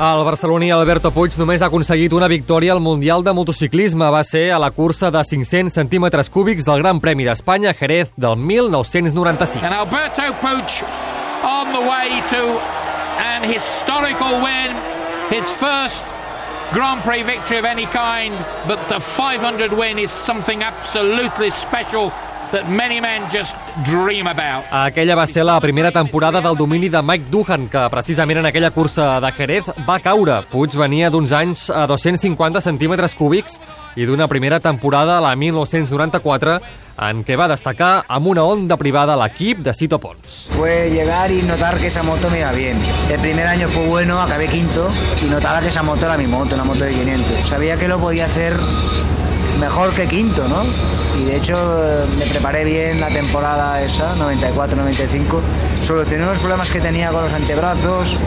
El barceloní Alberto Puig només ha aconseguit una victòria al Mundial de Motociclisme. Va ser a la cursa de 500 centímetres cúbics del Gran Premi d'Espanya, Jerez, del 1995. And Alberto Puig on the way to an historical win, his first Grand Prix victory of any kind, but the 500 win is something absolutely special that many men just dream about. Aquella va ser la primera temporada del domini de Mike Duhan, que precisament en aquella cursa de Jerez va caure. Puig venia d'uns anys a 250 centímetres cúbics i d'una primera temporada, la 1994, en què va destacar amb una onda privada a l'equip de Cito Pons. Fue llegar y notar que esa moto me iba bien. El primer año fue bueno, acabé quinto y notaba que esa moto era mi moto, una moto de 500. Sabía que lo podía hacer mejor que quinto, ¿no? Y de hecho eh, me preparé bien la temporada esa, 94-95. Solucioné los problemas que tenía con los antebrazos.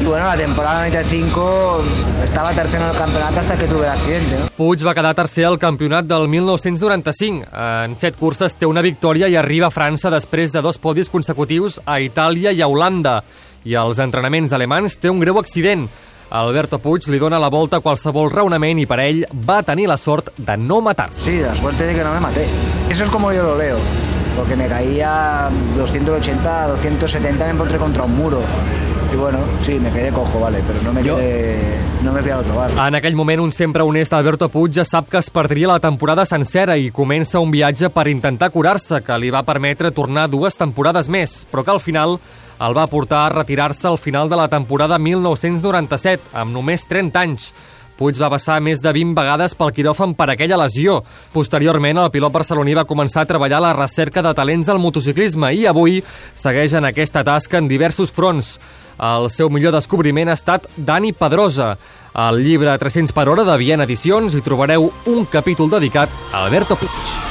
Y bueno, la temporada 95 estaba tercero en el campeonato hasta que tuve el accidente, ¿no? Puig va quedar tercer al campionat del 1995. En set curses té una victòria i arriba a França després de dos podis consecutius a Itàlia i a Holanda. I als entrenaments alemans té un greu accident. Alberto Puig li dona la volta a qualsevol raonament i per ell va tenir la sort de no matar-se. Sí, la suerte de que no me maté. Eso es como yo lo leo. Porque me caía 280, 270, me encontré contra un muro. Y bueno, sí, me quedé cojo, vale, pero no me Yo- quedé, no me fui al otro bar. En aquell moment, un sempre honest Alberto Puig ja sap que es perdria la temporada sencera i comença un viatge per intentar curar-se, que li va permetre tornar dues temporades més, però que al final el va portar a retirar-se al final de la temporada 1997, amb només 30 anys. Puig va passar més de 20 vegades pel quiròfan per aquella lesió. Posteriorment, el pilot barceloní va començar a treballar la recerca de talents al motociclisme i avui segueix en aquesta tasca en diversos fronts. El seu millor descobriment ha estat Dani Pedrosa. Al llibre 300 per hora de Viena Edicions hi trobareu un capítol dedicat a Alberto Puig.